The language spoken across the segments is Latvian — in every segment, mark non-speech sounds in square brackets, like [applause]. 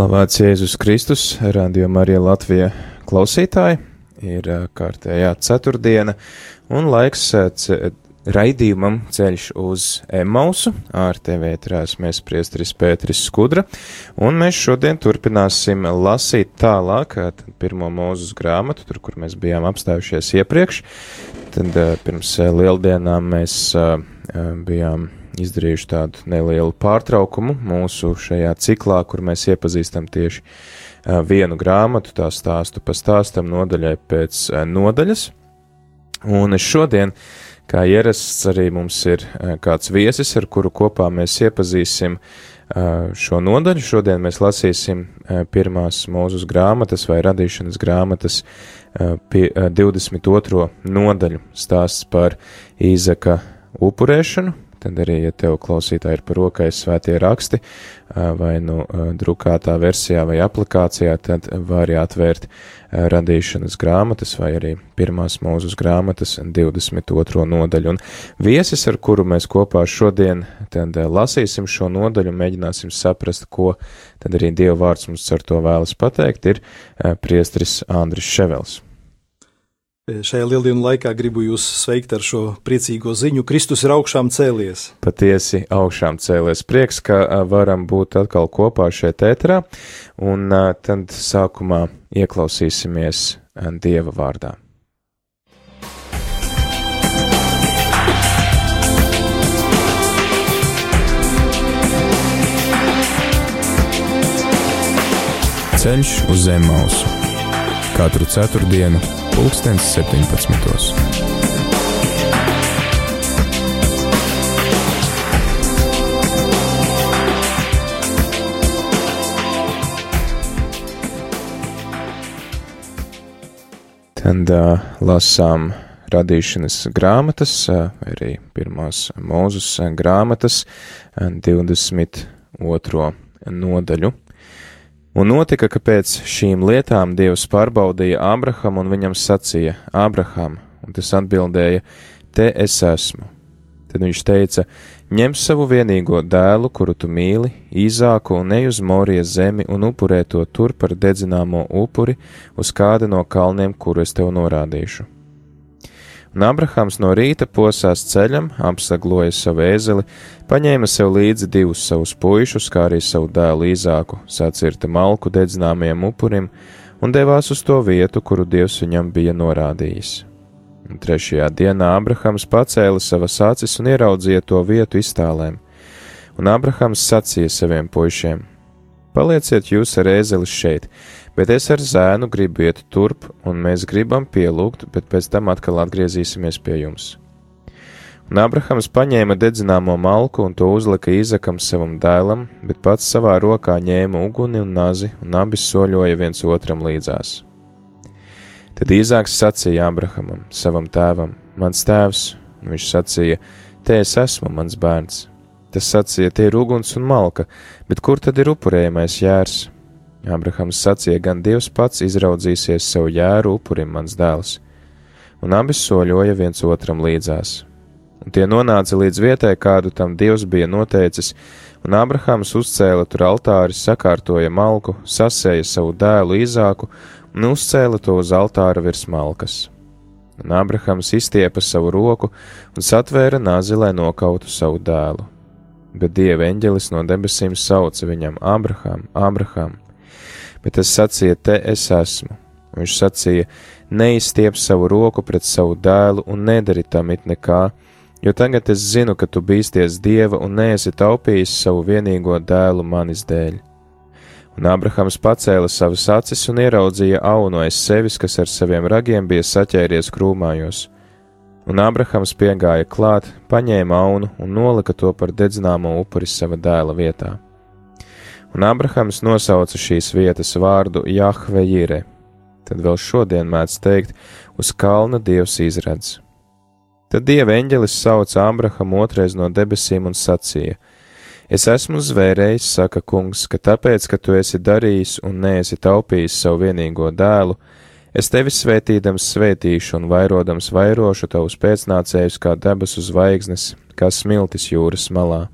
Slavēts Jēzus Kristus, Radio Marija Latvija klausītāji. Ir kārtējā ceturtdiena un laiks raidījumam ceļš uz Emausu. Ar tevi ētrās mēs priestris Pēteris Skudra, un mēs šodien turpināsim lasīt tālāk pirmo mūzus grāmatu, tur, kur mēs bijām apstājušies iepriekš. Tad pirms lieldienām mēs bijām izdarījuši tādu nelielu pārtraukumu mūsu šajā ciklā, kur mēs iepazīstam tieši vienu grāmatu, tā stāstu pa stāstam, nodaļai pēc nodaļas. Un šodien, kā ierasts, arī mums ir kāds viesis, ar kuru kopā mēs iepazīsim šo nodaļu. Šodien mēs lasīsim pirmās mūzus grāmatas vai radīšanas grāmatas 22. nodaļu stāsts par Īzaka upurēšanu, Tad arī, ja tev klausītāji ir par rokai svētie raksti, vai nu drukātā versijā vai aplikācijā, tad vari atvērt radīšanas grāmatas vai arī pirmās mūzus grāmatas 22. nodaļu. Un viesis, ar kuru mēs kopā šodien tad lasīsim šo nodaļu mēģināsim saprast, ko tad arī Dieva vārds mums ar to vēlas pateikt, ir priestris Andris Ševels. Šajā lieldienu laikā gribu jūs sveikt ar šo priecīgo ziņu. Kristus ir augšām cēlies. Patiesi augšām cēlies. Prieks, ka varam būt atkal kopā šeit ēterā, un tad sākumā ieklausīsimies Dieva vārdā. Ceļš uz zem mausu katru ceturtdienu pulkstens 17. Tad uh, lasām radīšanas grāmatas, uh, arī pirmās mūzus grāmatas, 22. nodaļu. Un notika, ka pēc šīm lietām Dievs pārbaudīja Ābrahamu un viņam sacīja: Ābraham, un tas atbildēja: Te es esmu. Tad viņš teica: Ņem savu vienīgo dēlu, kuru tu mīli, īzāku un ej uz Morijas zemi un upurē to tur par dedzināmo upuri uz kāda no kalniem, kuru es tev norādīšu. Un Abrahams no rīta posās ceļam, apsagloja savu ēzeli, paņēma sev līdzi divus savus puišus, kā arī savu dēlu īzāku, sacirta malku dedzināmajam upurim un devās uz to vietu, kuru Dievs viņam bija norādījis. Un trešajā dienā Abrahams pacēla savas acis un ieraudzīja to vietu iztālēm, un Abrahams sacīja saviem puišiem: Palieciet jūs ar ēzeli šeit, bet es ar zēnu gribu iet turp, un mēs gribam pielūgt, bet pēc tam atkal atgriezīsimies pie jums. Un Abrahams paņēma dedzināmo malku un to uzlika Īzakam savam dēlam, bet pats savā rokā ņēma uguni un nazi, un abi soļoja viens otram līdzās. Tad Īzāks sacīja Abrahamam, savam tēvam: Mans tēvs, un viņš sacīja: Te es esmu, mans bērns. Tas sacīja: Tie ir uguns un malka, bet kur tad ir upurējamais jērs? Abrahams sacīja, gan Dievs pats izraudzīsies sev jēru upurim, mans dēls, un abi soļoja viens otram līdzās. Un tie nonāca līdz vietai, kādu tam Dievs bija noteicis, un Abrahams uzcēla tur altāri, sakārtoja malku, sasēja savu dēlu īzāku un uzcēla to uz altāra virs malkas. Un Abrahams izstiepa savu roku un satvēra nāzi, lai nokautu savu dēlu. Bet Dieva eņģelis no debesīm sauca viņam: Abraham, Abraham! Bet es sacīju, te es esmu. Viņš sacīja, neizstiep savu roku pret savu dēlu un nedari tam it nekā, jo tagad es zinu, ka tu bīsties dieva un neesi taupījis savu vienīgo dēlu manis dēļ. Un Abrahams pacēla savas acis un ieraudzīja aunu aiz sevis, kas ar saviem ragiem bija saķēries krūmājos. Un Abrahams piegāja klāt, paņēma aunu un nolika to par dedzināmo upuri sava dēla vietā. Un Abrahams nosauca šīs vietas vārdu Jahve Jire. Tad vēl šodien mēdz teikt, uz kalna dievs izredz. Tad dieva eņģelis sauca Abrahamu otrais no debesīm un sacīja: Es esmu zvērējis, saka kungs, ka tāpēc, ka tu esi darījis un neesi taupījis savu vienīgo dēlu, es tevi svētīdams svētīšu un vairodams vairošu tavus pēcnācējus kā debesu zvaigznes, kā smiltis jūras malā.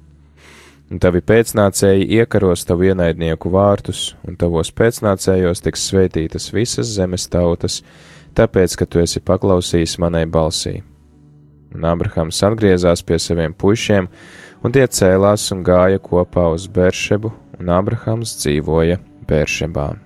Un tavi pēcnācēji iekaros tavu ienaidnieku vārtus, un tavos pēcnācējos tiks svētītas visas zemes tautas, tāpēc, ka tu esi paklausījis manai balsī. Un Abrahams atgriezās pie saviem puišiem, un tie cēlās un gāja kopā uz Beršebu, un Abrahams dzīvoja Beršebā.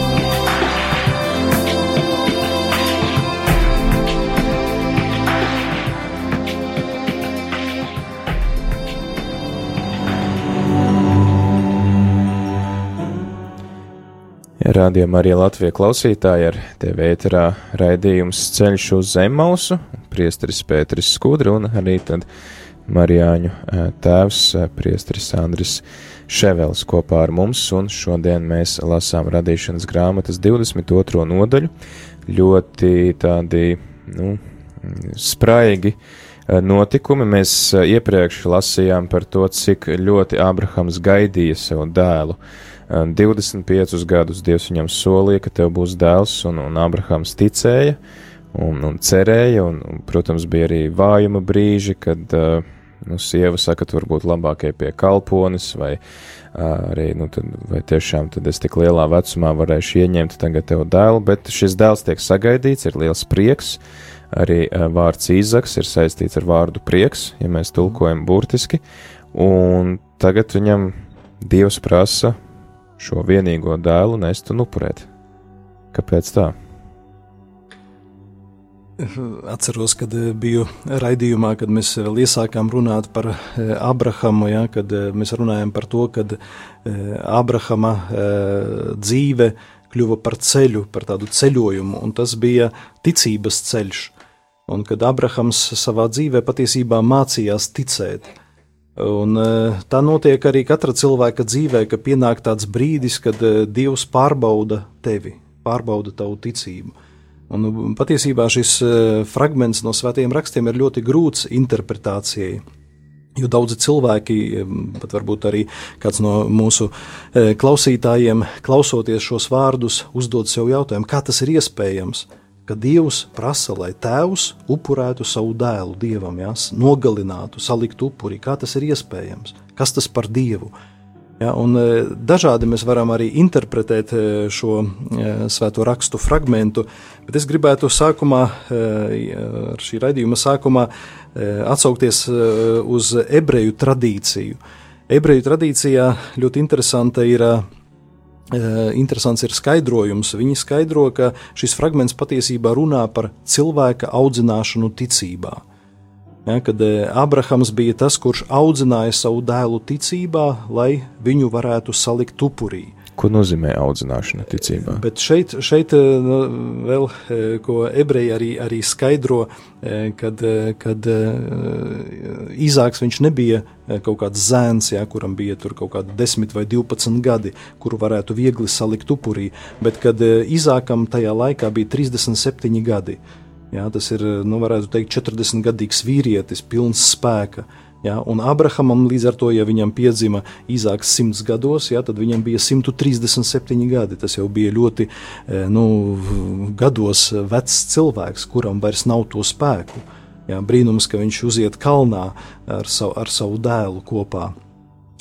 Rādījumā arī Latvijas klausītāji ar TV ēterā raidījums ceļš uz Zemmausu, priesteris Pēteris Skudra un arī tad Marijāņu tēvs priesteris Andris Ševels kopā ar mums, un šodien mēs lasām radīšanas grāmatas 22. nodaļu, ļoti tādi, nu, spraigi notikumi. Mēs iepriekš lasījām par to, cik ļoti Abrahams gaidīja savu dēlu. 25 gadus Dievs viņam solīja, ka tev būs dēls, un, un Abrahams ticēja un, un cerēja, un, un, protams, bija arī vājuma brīži, kad nu, sieva saka, ka varbūt labākie pie kalpones, vai arī, nu, tad, vai tiešām tad es tik lielā vecumā varēšu ieņemt tagad tev dēlu, bet šis dēls tiek sagaidīts, ir liels prieks. Arī vārds īzaks ir saistīts ar vārdu prieks, ja mēs tulkojam burtiski, un tagad viņam Dievs prasa šo vienīgo dēlu nest un upurēt. Kāpēc tā? Atceros, kad eh, biju raidījumā, kad mēs vēl iesākām runāt par eh, Abrahamu, ja, kad eh, mēs runājam par to, ka Abrahama dzīve kļuva par ceļu, par tādu ceļojumu, un tas bija ticības ceļš. Un kad Abrahams savā dzīvē patiesībā mācījās ticēt, Un, e, tā notiek arī katra cilvēka dzīvē, ka pienāk tāds brīdis, kad e, Dievs pārbauda tevi, pārbauda tavu ticību. Un, patiesībā šis e, fragments no svētajiem rakstiem ir ļoti grūts interpretācijai. Jo daudzi cilvēki, pat varbūt arī kāds no mūsu klausītājiem, klausoties šos vārdus, uzdod sev jautājumu, kā tas ir iespējams ka Dievs prasa, lai tēvs upurētu savu dēlu dievam, jās, nogalinātu, saliktu upuri. Kā tas ir iespējams? Kas tas par dievu? Ja, un, e, dažādi mēs varam arī interpretēt e, šo e, svēto rakstu fragment, bet es gribētu sākumā, ar šī raidījuma sākumā, atsaukties uz ebreju tradīciju. Ebreju tradīcijā ļoti interesanta ir Eh, interesants ir skaidrojums. Viņi skaidro, ka šis fragments patiesībā runā par cilvēka audzināšanu ticībā. Ja, kad eh, Abrahams bija tas, kurš audzināja savu dēlu ticībā, lai viņu varētu salikt upurī. Ko nozīmē audzināšana ticībā? Bet šeit, šeit eh, nu, vēl, eh, ko ebreji arī, arī skaidro, eh, kad, kad Īzāks viņš nebija kaut kāds zēns, ja, kuram bija tur kaut kādi 10 vai 12 gadi, kuru varētu viegli salikt upurī, bet kad Īzākam tajā laikā bija 37 gadi. Jā, tas ir, nu, varētu teikt, 40 gadīgs vīrietis, pilns spēka. Ja, un Abrahamam līdz ar to, ja viņam piedzima Īzāks simts gados, ja, tad viņam bija 137 gadi. Tas jau bija ļoti e, nu, gados vecs cilvēks, kuram vairs nav to spēku. Ja, brīnums, ka viņš uziet kalnā ar savu, ar savu dēlu kopā.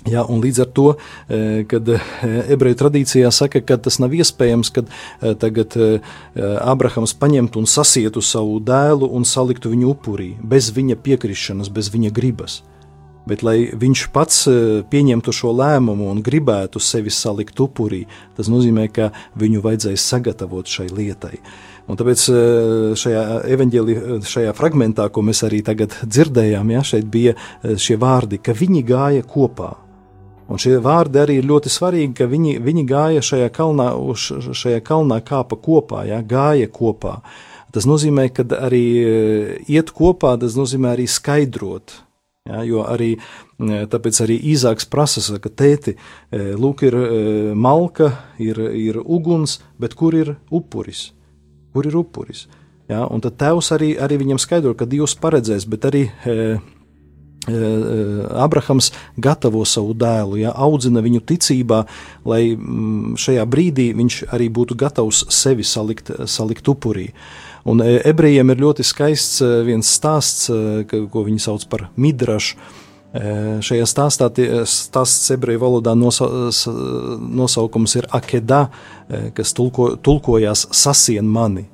Ja, līdz ar to, e, kad e, ebreju tradīcijā saka, ka tas nav iespējams, kad tagad Abrahams paņemtu un sasietu savu dēlu un saliktu viņu upurī, bez viņa piekrišanas, bez viņa gribas Bet, lai viņš pats pieņemtu šo lēmumu un gribētu sevi salikt upurī, tas nozīmē, ka viņu vajadzēja sagatavot šai lietai. Un tāpēc šajā evanģēlijā, šajā fragmentā, ko mēs arī tagad dzirdējām, ja, šeit bija šie vārdi, ka viņi gāja kopā. Un šie vārdi arī ir ļoti svarīgi, ka viņi, viņi gāja šajā kalnā, šajā kalnā kāpa kopā, ja, gāja kopā. Tas nozīmē, ka arī e, iet kopā, tas nozīmē arī skaidrot. Ja, jo arī e, tāpēc arī īzāks prasa, ka tēti, e, lūk, ir malka, ir, ir uguns, bet kur ir upuris? Kur ir upuris? Ja, un tad tēvs arī, arī viņam skaidro, ka Dievs paredzēs, bet arī Eh, eh, Abrahams gatavo savu dēlu, ja, audzina viņu ticībā, lai mm, šajā brīdī viņš arī būtu gatavs sevi salikt, salikt upurī. Un eh, ebrejiem ir ļoti skaists viens stāsts, ko viņi sauc par midrašu. Šajā stāstā stāsts ebreju valodā nosa, nosaukums ir akedā, kas tulko, tulkojās sasien mani.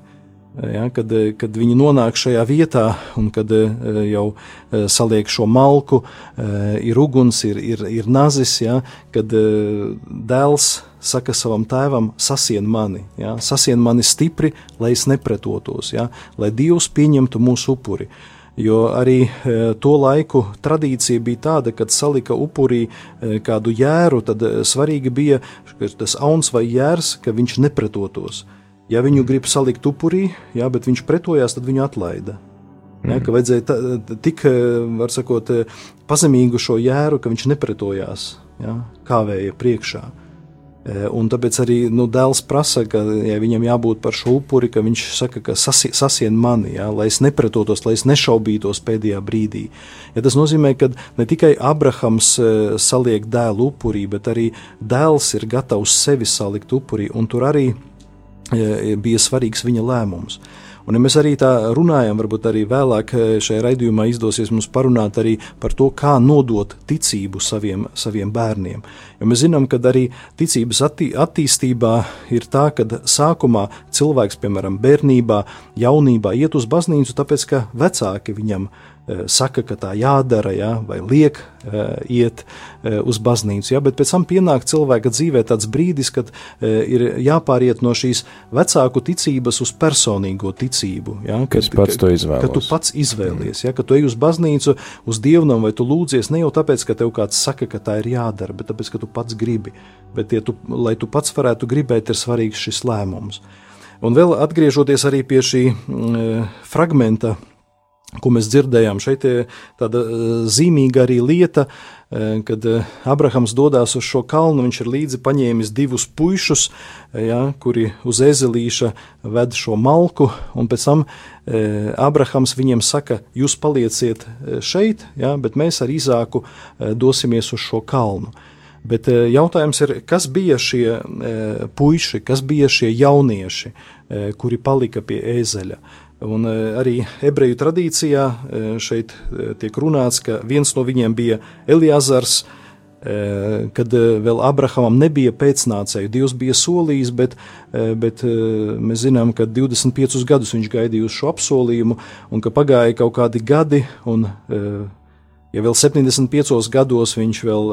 Ja, kad, kad viņi nonāk šajā vietā, un kad e, jau e, saliek šo malku, e, ir uguns, ir, ir, ir nazis, ja, kad dēls saka savam tēvam, sasien mani, ja, sasien mani stipri, lai es nepretotos, ja, lai Dievs pieņemtu mūsu upuri. Jo arī to laiku tradīcija bija tāda, kad salika upurī kādu jēru, tad svarīgi bija tas auns vai jērs, ka viņš nepretotos. Ja viņu grib salikt upurī, jā, bet viņš pretojās, tad viņu atlaida. Ja, ka vajadzēja tā, tik, var sakot, pazemīgu šo jēru, ka viņš nepretojās, ja, kāvēja priekšā. E, un tāpēc arī nu, dēls prasa, ka ja viņam jābūt par šo upuri, ka viņš saka, ka sasi, sasien mani, ja, lai es nepretotos, lai es nešaubītos pēdējā brīdī. Ja tas nozīmē, ka ne tikai Abrahams saliek dēlu upurī, bet arī dēls ir gatavs sevi salikt upurī, un tur arī bija svarīgs viņa lēmums. Un, ja mēs arī tā runājam, varbūt arī vēlāk šajā raidījumā izdosies mums parunāt arī par to, kā nodot ticību saviem, saviem bērniem. Jo mēs zinām, ka arī ticības attī, attīstībā ir tā, ka sākumā cilvēks, piemēram, bērnībā, jaunībā iet uz baznīcu, tāpēc ka vecāki viņam ir saka, ka tā jādara, ja, vai liek uh, iet uh, uz baznīcu. Ja, bet pēc tam pienāk cilvēka dzīvē tāds brīdis, kad ir jāpāriet no šīs vecāku ticības uz personīgo ticību. Ja, kad, pats to izvēlos. Kad tu pats izvēlies, ja, kad tu ej uz baznīcu, uz dievnam vai tu lūdzies ne jau tāpēc, ka tev kāds saka, ka tā ir jādara, bet tāpēc, ka tu pats gribi. Bet, ja tu, lai tu pats varētu gribēt, ir svarīgs šis lēmums. Un vēl atgriežoties arī pie šī mm, fragmenta, ko mēs dzirdējām. Šeit ir tāda eh, zīmīga arī lieta, eh, kad eh, Abrahams dodas uz šo kalnu. Viņš ir līdzi paņēmis divus puišus, ja, kuri uz ezelīša ved šo malku, un pēc tam Abrahams viņiem saka, jūs palieciet šeit, ja, bet mēs ar Izāku dosimies uz šo kalnu. Bet jautājums ir, kas bija šie puiši, kas bija šie jaunieši, kuri palika pie ēzeļa? Un e, arī ebreju tradīcijā e, šeit e, tiek runāts, ka viens no viņiem bija Eliazars, kad vēl Abrahamam nebija pēcnācēju. Dievs bija solījis, bet, bet mēs zinām, ka 25 gadus viņš gaidīja uz šo apsolījumu, un ka pagāja kaut kādi gadi, un ja vēl 75 gados viņš vēl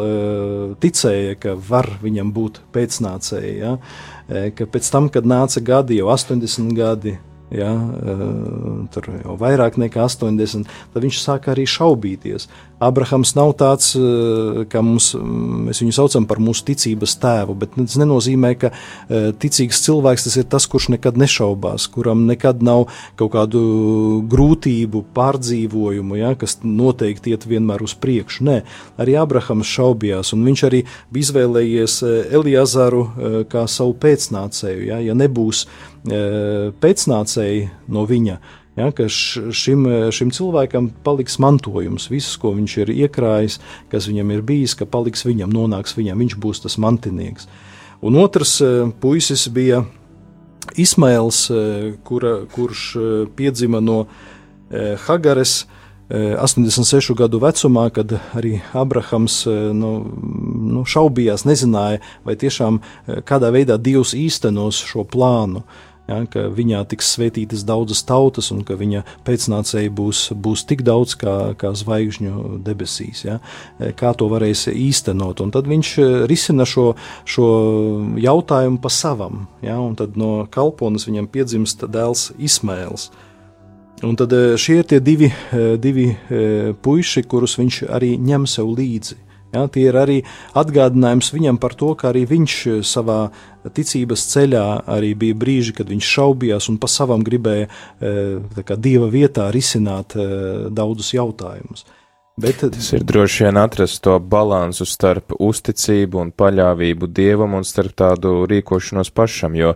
ticēja, ka var viņam būt pēcnācēji, ja, ka pēc tam, kad nāca gadi, jau 80 gadi, ja, tur jau vairāk nekā 80, tad viņš sāk arī šaubīties. Abrahams nav tāds, kā mums, mēs viņu saucam par mūsu ticības tēvu, bet tas nenozīmē, ka ticīgs cilvēks tas ir tas, kurš nekad nešaubās, kuram nekad nav kaut kādu grūtību, pārdzīvojumu, ja, kas noteikti iet vienmēr uz priekšu. Nē, arī Abrahams šaubījās, un viņš arī bija izvēlējies Eliazaru kā savu pēcnācēju. Ja, ja nebūs pēcnācēji no viņa, ja, ka šim, šim cilvēkam paliks mantojums, viss, ko viņš ir iekrājis, kas viņam ir bijis, ka paliks viņam, nonāks viņam, viņš būs tas mantinieks. Un otrs puisis bija Ismails, kura, kurš piedzima no Hagares, 86 gadu vecumā, kad arī Abrahams nu, nu, šaubījās, nezināja, vai tiešām kādā veidā Dievs īstenos šo plānu. Ja, ka viņā tiks svētītas daudzas tautas un ka viņa pēcnācēji būs, būs tik daudz kā, kā zvaigžņu debesīs. Ja, kā to varēs īstenot? Un tad viņš risina šo, šo jautājumu pa savam, ja, tad no kalpones viņam piedzimst dēls Ismēls. Un tad šie ir tie divi, divi puiši, kurus viņš arī ņem sev līdzi. Ja, tie ir arī atgādinājums viņam par to, ka arī viņš eh, savā ticības ceļā arī bija brīži, kad viņš šaubījās un pa savam gribēja eh, kā, dieva vietā risināt eh, daudzus jautājumus. Bet, Tas ir droši vien atrast to balansu starp uzticību un paļāvību dievam un starp tādu rīkošanos pašam, jo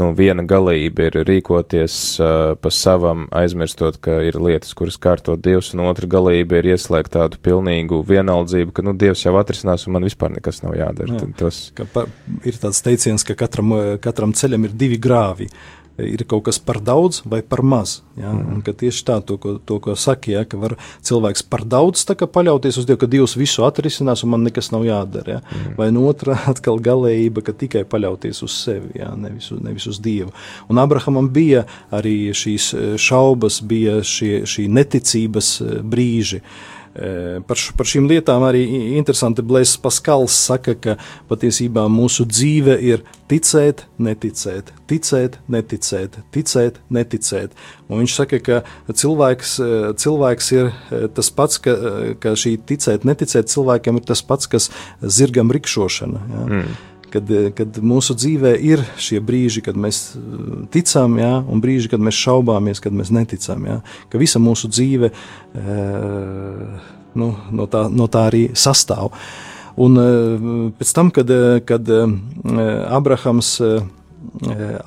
nu, viena galība ir rīkoties uh, pa savam, aizmirstot, ka ir lietas, kuras kārtot Dievs, un otra galība ir ieslēgt tādu pilnīgu vienaldzību, ka, nu, Dievs jau atrisinās, un man vispār nekas nav jādara. Jā, tos... pa, ir tāds teiciens, ka katram, katram ceļam ir divi grāvi ir kaut kas par daudz vai par maz. Ja? Mm. Un, tieši tā, to, ko, to, ko saka, ja? ka var cilvēks par daudz paļauties uz Dievu, ka Dievs visu atrisinās un man nekas nav jādara. Ja? Mm. Vai no otrā [laughs] atkal galējība, ka tikai paļauties uz sevi, ja? nevis, nevis uz Dievu. Un Abrahamam bija arī šīs šaubas, bija šie, šī neticības brīži. Uh, Par, par šīm lietām arī interesanti Blēsis Paskals saka, ka patiesībā mūsu dzīve ir ticēt, neticēt, ticēt, neticēt, ticēt, neticēt. Un viņš saka, ka cilvēks, cilvēks ir tas pats, ka, ka šī ticēt, neticēt cilvēkam ir tas pats, kas zirgam rikšošana. Ja? Mm kad, kad mūsu dzīvē ir šie brīži, kad mēs uh, ticam, ja, un brīži, kad mēs šaubāmies, kad mēs neticam. Ja, ka visa mūsu dzīve uh, nu, no, tā, no tā arī sastāv. Un pēc tam, kad, kad Abrahams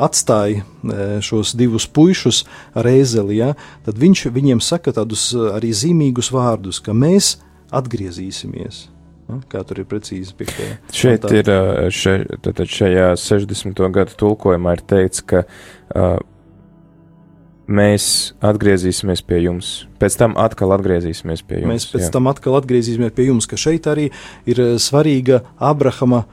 atstāja šos divus puišus ar ēzeli, ja, tad viņš viņiem saka tādus arī zīmīgus vārdus, ka mēs atgriezīsimies. Kā tur ir precīzi piektajā? Šeit ir, še, tātad šajā 60. gadu tulkojumā ir teikts, ka uh, mēs atgriezīsimies pie jums. Pēc tam atkal atgriezīsimies pie jums. Mēs pēc jā. tam atkal atgriezīsimies pie jums, ka šeit arī ir svarīga Abrahama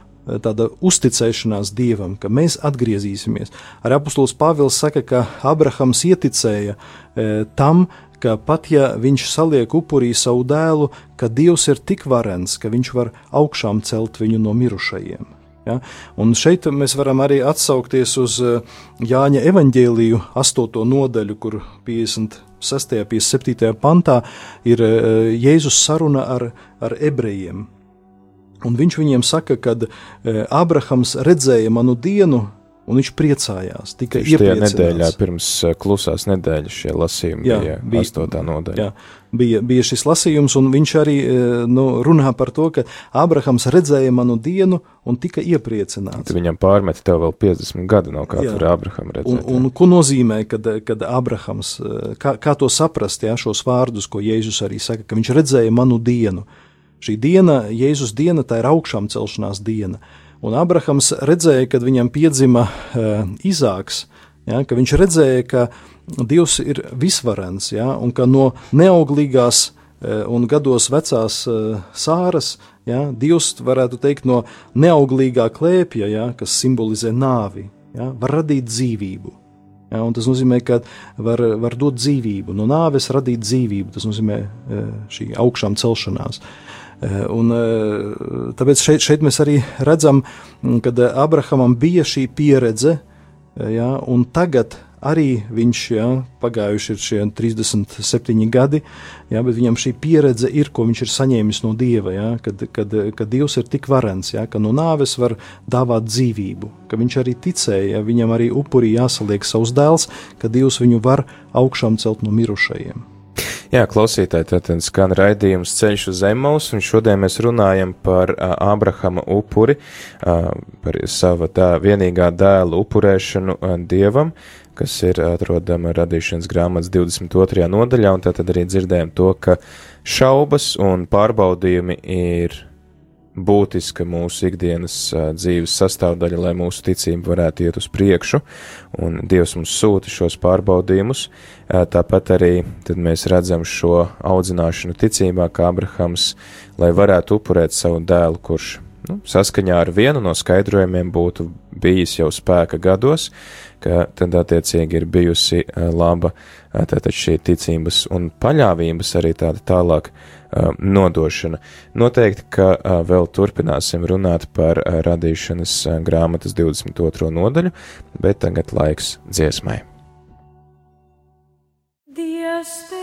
tāda uzticēšanās dievam, ka mēs atgriezīsimies. Arī apustulis Pāvils saka, ka Abrahams ieticēja e, tam, ka pat ja viņš saliek upurī savu dēlu, ka Dievs ir tik varens, ka viņš var augšām celt viņu no mirušajiem. Ja? Un šeit mēs varam arī atsaukties uz eh, Jāņa evaņģēliju 8. nodaļu, kur 56. un 57. pantā ir eh, Jēzus saruna ar, ar ebrejiem. Un viņš viņiem saka, ka eh, Abrahams redzēja manu dienu, un viņš priecājās. Tikai tajā nedēļā, pirms uh, klusās nedēļas, šie lasījumi jā, bija, bija astotā nodaļa. Jā, bija, bija šis lasījums, un viņš arī uh, nu, runā par to, ka Abrahams redzēja manu dienu un tika iepriecināts. Tad viņam pārmet tev vēl 50 gadu, no kā tur Abraham redzēja. Un, un ko nozīmē, kad, kad Abrahams, kā, kā to saprast, jā, šos vārdus, ko Jēzus arī saka, ka viņš redzēja manu dienu. Šī diena, Jēzus diena, tā ir augšām celšanās diena. Uh, Un Abrahams redzēja, kad viņam piedzima uh, Izāks, ja, ka viņš redzēja, ka Dievs ir visvarens, ja, un ka no neauglīgās uh, un gados vecās uh, sāras, ja, Dievs varētu teikt no neauglīgā klēpja, ja, kas simbolizē nāvi, ja, var radīt dzīvību. Ja, tas nozīmē, ka var, var dot dzīvību, no nāves radīt dzīvību. Tas nozīmē šī augšām celšanās. Uh, un, eh, tāpēc šeit, šeit mēs arī redzam, mm, ka Abrahamam bija šī pieredze, eh, ja, un tagad arī viņš ja, pagājuši ir šie 37 gadi, ja, bet viņam šī pieredze ir, ko viņš ir saņēmis no Dieva, ja, kad, kad, kad Dievs ir tik varens, ja, ka no nāves var dāvāt dzīvību, ka viņš arī ticēja, ja, viņam arī upurī jāsaliek savs dēls, ka Dievs viņu var augšām celt no mirušajiem. Jā, klausītāji, tātad skan raidījums Ceļš uz Zemes, un šodien mēs runājam par uh, Abrahama upuri, uh, par sava tā vienīgā dēla upurēšanu uh, dievam, kas ir atrodama radīšanas grāmatas 22. nodaļā, un tātad arī dzirdējam to, ka šaubas un pārbaudījumi ir būtiska mūsu ikdienas dzīves sastāvdaļa, lai mūsu ticība varētu iet uz priekšu, un Dievs mums sūta šos pārbaudījumus. Tāpat arī mēs redzam šo audzināšanu ticībā, kā Abrahams, lai varētu upurēt savu dēlu, kurš nu, saskaņā ar vienu no skaidrojumiem būtu bijis jau spēka gados, ka tad attiecīgi ir bijusi laba tātad šī ticības un paļāvības arī tāda tālāk nodošana. Noteikti, ka vēl turpināsim runāt par radīšanas grāmatas 22. nodaļu, bet tagad laiks dziesmai. Dievs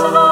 tavas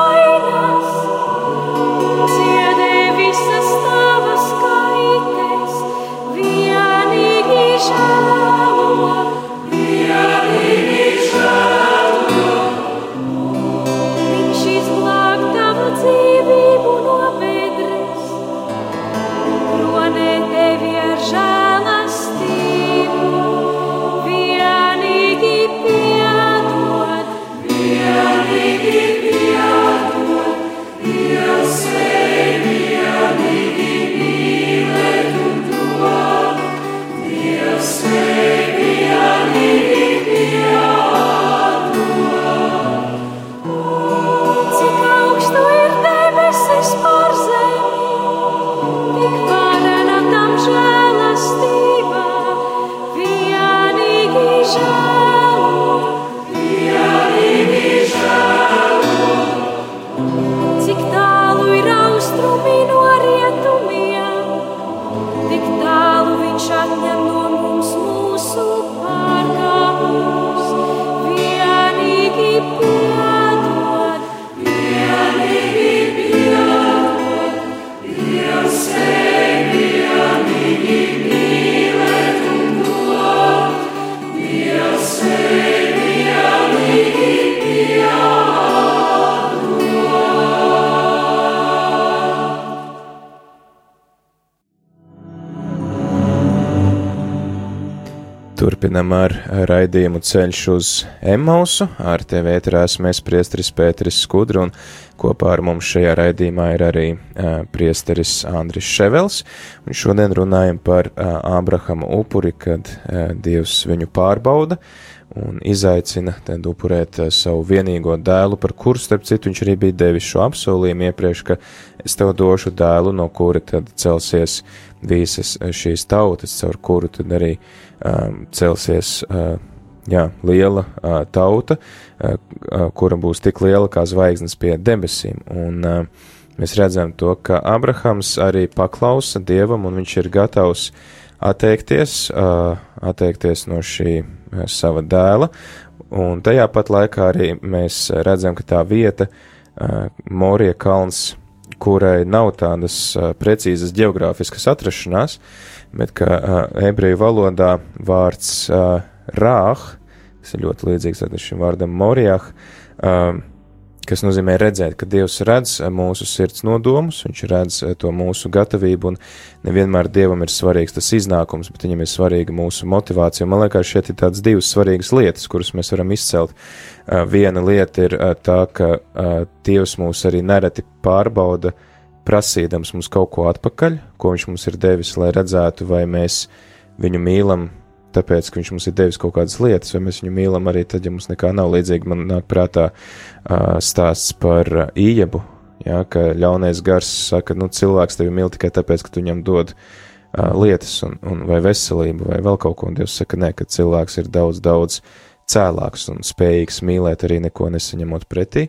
Turpinam ar raidījumu ceļš uz Emausu. Ar tevi ēterā esmu es priesteris Pēteris Skudra un kopā ar mums šajā raidījumā ir arī uh, priesteris Andris Ševels. Un šodien runājam par uh, Ābrahama upuri, kad uh, Dievs viņu pārbauda un izaicina tad upurēt uh, savu vienīgo dēlu, par kuru, starp citu, viņš arī bija devis šo apsolījumu iepriekš, ka es tev došu dēlu, no kura tad celsies visas šīs tautas, caur kuru tad arī um, celsies uh, jā, liela uh, tauta, uh, kura būs tik liela kā zvaigznes pie debesīm. Un mēs redzam to, ka Abrahams arī paklausa Dievam, un viņš ir gatavs atteikties, atteikties no šī sava dēla, un tajā pat laikā arī mēs redzam, ka tā vieta, Morija kalns, kurai nav tādas precīzas geogrāfiskas atrašanās, bet ka uh, ebreju valodā vārds uh, rāh, kas ir ļoti līdzīgs šim vārdam morijah, uh, kas nozīmē redzēt, ka Dievs redz mūsu sirds nodomus, viņš redz to mūsu gatavību, un nevienmēr Dievam ir svarīgs tas iznākums, bet viņam ir svarīga mūsu motivācija. Man liekas, šeit ir tādas divas svarīgas lietas, kuras mēs varam izcelt. Viena lieta ir tā, ka Dievs mūs arī nereti pārbauda, prasīdams mums kaut ko atpakaļ, ko viņš mums ir devis, lai redzētu, vai mēs viņu mīlam tāpēc, ka viņš mums ir devis kaut kādas lietas, vai mēs viņu mīlam arī tad, ja mums nekā nav līdzīgi. Man nāk prātā uh, stāsts par uh, ījebu, ja, ka ļaunais gars saka, nu, cilvēks tevi mīl tikai tāpēc, ka tu viņam dod uh, lietas, un, un vai veselību, vai vēl kaut ko, un Dievs saka, nē, ka cilvēks ir daudz, daudz cēlāks un spējīgs mīlēt arī neko nesaņemot pretī.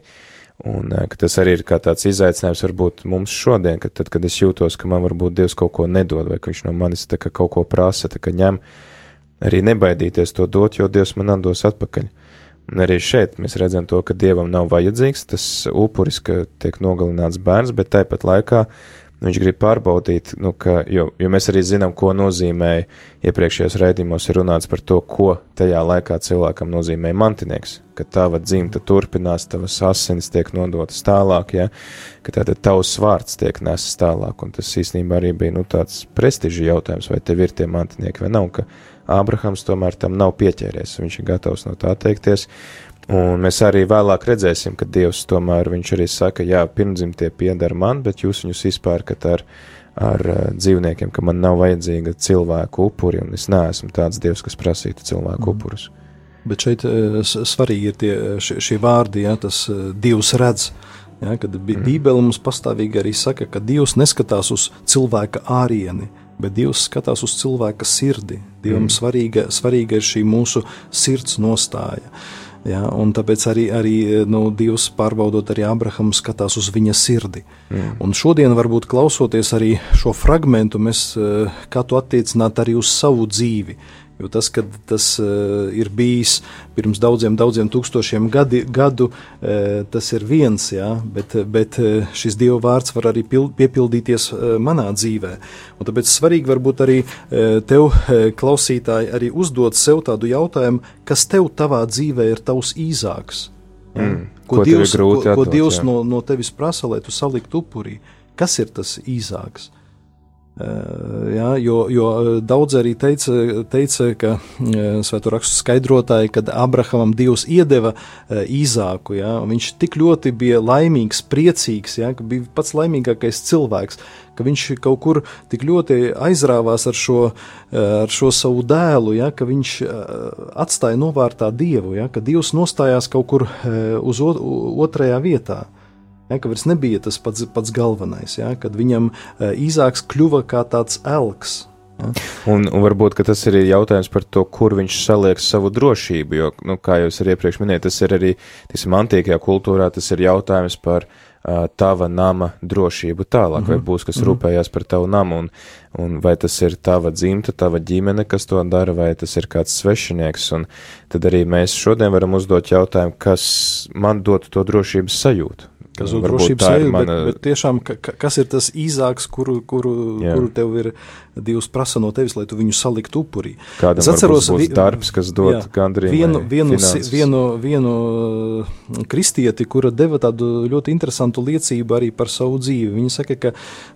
Un ka tas arī ir tāds izaicinājums varbūt mums šodien, ka tad, kad es jūtos, ka man varbūt Dievs kaut ko nedod, vai ka viņš no manis kā kaut ko prasa, kā ņem, arī nebaidīties to dot, jo Dievs man atdos atpakaļ. Un arī šeit mēs redzam to, ka Dievam nav vajadzīgs tas upuris, ka tiek nogalināts bērns, bet tāpat laikā Viņš grib pārbaudīt, nu, ka, jo, jo mēs arī zinām, ko nozīmē iepriekšējos raidījumos ir runāts par to, ko tajā laikā cilvēkam nozīmē mantinieks, ka tava dzimta turpinās, tavas asinis tiek nodotas tālāk, ja, ka tātad tavs vārds tiek nesis tālāk, un tas īstenībā arī bija, nu, tāds prestiži jautājums, vai tev ir tie mantinieki vai nav, ka Ābrahams tomēr tam nav pieķēries, viņš ir gatavs no tā teikties, Un mēs arī vēlāk redzēsim, ka Dievs tomēr viņš arī saka, jā, pirmdzimtie pieder man, bet jūs viņus izpērkat ar, ar uh, dzīvniekiem, ka man nav vajadzīga cilvēku upuri, un es neesmu tāds Dievs, kas prasītu cilvēku mm. upurus. Bet šeit uh, svarīgi ir tie, šie, šie vārdi, ja, tas uh, Dievs redz. Ja, kad mm. Bībele mums pastāvīgi arī saka, ka Dievs neskatās uz cilvēka ārieni, bet Dievs skatās uz cilvēka sirdi. Dievam mm. svarīga, svarīga ir šī mūsu sirds nostāja. Uh, Ja, un tāpēc arī, arī nu, Dievs pārbaudot arī Abrahamu, skatās uz viņa sirdi. Mm. Un šodien, varbūt klausoties arī šo fragment, mēs eh, kā to attiecināt arī uz savu dzīvi. Jo tas, ka tas uh, ir bijis pirms daudziem, daudziem tūkstošiem gadi, gadu, uh, tas ir viens, jā, bet, bet šis Dieva vārds var arī pil, piepildīties manā dzīvē. Un tāpēc svarīgi varbūt arī tev, klausītāji, arī uzdot sev tādu jautājumu, kas tev tavā dzīvē ir tavs īzāks. Ja? Mm, ko, ko Dievs, ko, ko atdot, Dievs no, no tevis prasa, lai tu saliktu upurī? Kas ir tas īsāks? Eh, ja, jo, jo daudz arī teica, teica ka eh, Svēto rakstu skaidrotāji, kad Abrahamam Dievs iedeva eh, Īzāku, ja, viņš tik ļoti bija laimīgs, priecīgs, ja, ka bija pats laimīgākais cilvēks, ka viņš kaut kur tik ļoti aizrāvās ar šo, ar šo savu dēlu, ja, ka viņš atstāja novārtā Dievu, ja, ka Dievs nostājās kaut kur uz otrajā vietā ja, ka vairs nebija tas pats, pats galvenais, ja, kad viņam uh, īzāks kļuva kā tāds elks. Ja. Un, un varbūt tas ir jautājums par to, kur viņš saliek savu drošību. Jo, nu, kā jau es arī iepriekš minēju, tas ir arī tiksim, antīkajā kultūrā, tas ir jautājums par uh, tava nama drošību tālāk, mm -hmm. vai mhm. būs kas mm -hmm. rūpējās par tavu namu, un, un vai tas ir tava dzimta, tava ģimene, kas to dara, vai tas ir kāds svešinieks. Un tad arī mēs šodien varam uzdot jautājumu, kas man dod to drošības sajūtu. Kas ir drošības sajūta, mana... bet, bet tiešām, ka, kas ir tas īzāks, kuru, kuru, Jā. kuru tev ir Dievs prasa no tevis, lai tu viņu saliktu upurī. Kādam es atceros, vi... darbs, kas dod gandrīz vienu, vienu, vienu, vienu uh, kristieti, kura deva tādu ļoti interesantu liecību arī par savu dzīvi. Viņa saka, ka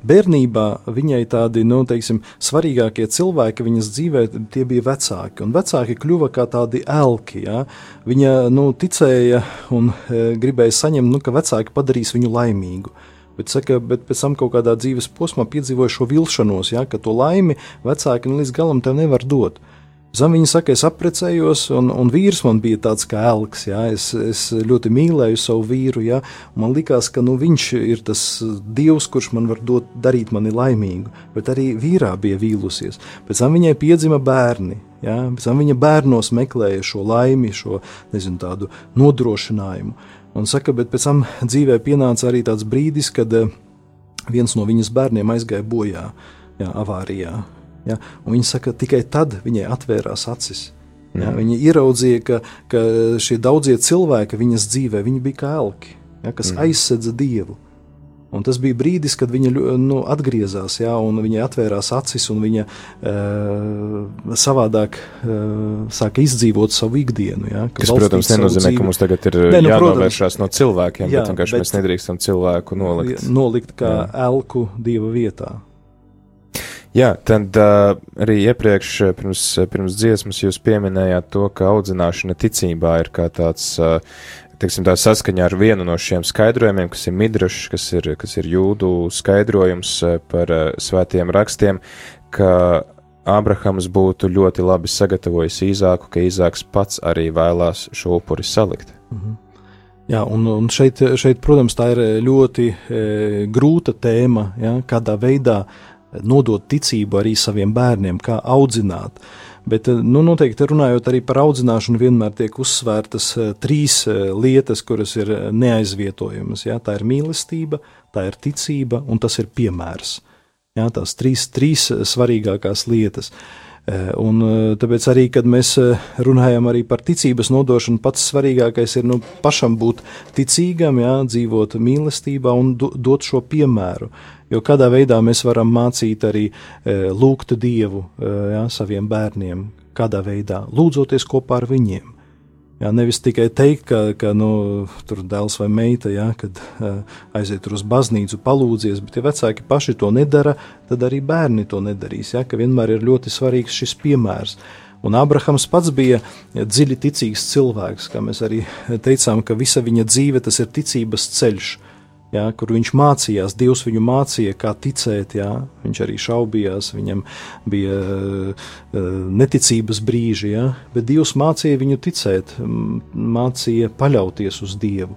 bērnībā viņai tādi, nu, teiksim, svarīgākie cilvēki viņas dzīvē, tie bija vecāki, un vecāki kļuva kā tādi elki, ja? Viņa, nu, ticēja un e, gribēja saņemt, nu, ka vecāki padarīs viņu laimīgu. Bet, saka, bet pēc tam kaut kādā dzīves posmā piedzīvoju šo vilšanos, ja, ka to laimi vecāki nu, līdz galam tev nevar dot. Zem viņa saka, es apprecējos, un, un vīrs man bija tāds kā elks. Ja? Es, es ļoti mīlēju savu vīru. Ja? Man liekas, ka nu, viņš ir tas dievs, kurš man var dot, darīt mani laimīgu. Bet arī vīrā bija vīlusies. Pēc tam viņai piedzima bērni. Ja? Pēc tam viņa bērnos meklēja šo laimi, šo nezinu, tādu nodrošinājumu. Un saka, bet pēc tam dzīvē pienāca arī tāds brīdis, kad eh, viens no viņas bērniem aizgāja bojā, jā, avārijā. Ja? Un viņa saka, tikai tad viņai atvērās acis. Mm. Viņa ieraudzīja, ka, ka šie daudzie cilvēki viņas dzīvē bija kā elki, ja? kas mm. aizsedza dievu. Un tas bija brīdis, kad viņa nu, atgriezās, ja, un viņai atvērās acis, un viņa e, savādāk e, sāka izdzīvot savu ikdienu. Ja, Kas, protams, nenozīmē, dzīvi. ka mums tagad ir ne, nu, jānovēršās no cilvēkiem, jā, bet vienkārši mēs nedrīkstam cilvēku nolikt. Nolikt kā jā. elku dieva vietā. Jā, tad uh, arī iepriekš, pirms, pirms dziesmas, jūs pieminējāt to, ka audzināšana ticībā ir kā tāds uh, teiksim, tā saskaņā ar vienu no šiem skaidrojumiem, kas ir midrašs, kas ir, kas ir jūdu skaidrojums eh, par uh, svētiem rakstiem, ka Ābrahams būtu ļoti labi sagatavojis īzāku, ka īzāks pats arī vēlās šo upuri salikt. -hmm. Jā, un, un šeit, šeit, protams, tā ir ļoti e, grūta tēma, ja, kādā veidā nodot ticību arī saviem bērniem, kā audzināt. Bet, nu, noteikti runājot arī par audzināšanu, vienmēr tiek uzsvērtas trīs lietas, kuras ir neaizvietojamas. Ja? Tā ir mīlestība, tā ir ticība un tas ir piemērs. Ja? Tās trīs, trīs svarīgākās lietas. Uh, Eh, un eh, tāpēc arī, kad mēs eh, runājam par ticības nodošanu, pats svarīgākais ir nu, pašam būt ticīgam, jā, dzīvot mīlestībā un dot šo piemēru. Jo kādā veidā mēs varam mācīt arī lūgt Dievu jā, saviem bērniem, kādā veidā lūdzoties kopā ar viņiem. Jā, nevis tikai teikt, ka, ka nu, tur dēls vai meita, jā, kad uh, aiziet uz baznīcu, palūdzies, bet ja vecāki paši to nedara, tad arī bērni to nedarīs. Jā, ka vienmēr ir ļoti svarīgs šis piemērs. Un Abrahams pats bija dziļi ticīgs cilvēks, kā mēs arī teicām, ka visa viņa dzīve tas ir ticības ceļš. Ja, kur viņš mācījās, Dievs viņu mācīja, kā ticēt. Ja, viņš arī šaubījās, viņam bija uh, neticības brīži, ja, bet Dievs mācīja viņu ticēt, mācīja paļauties uz Dievu.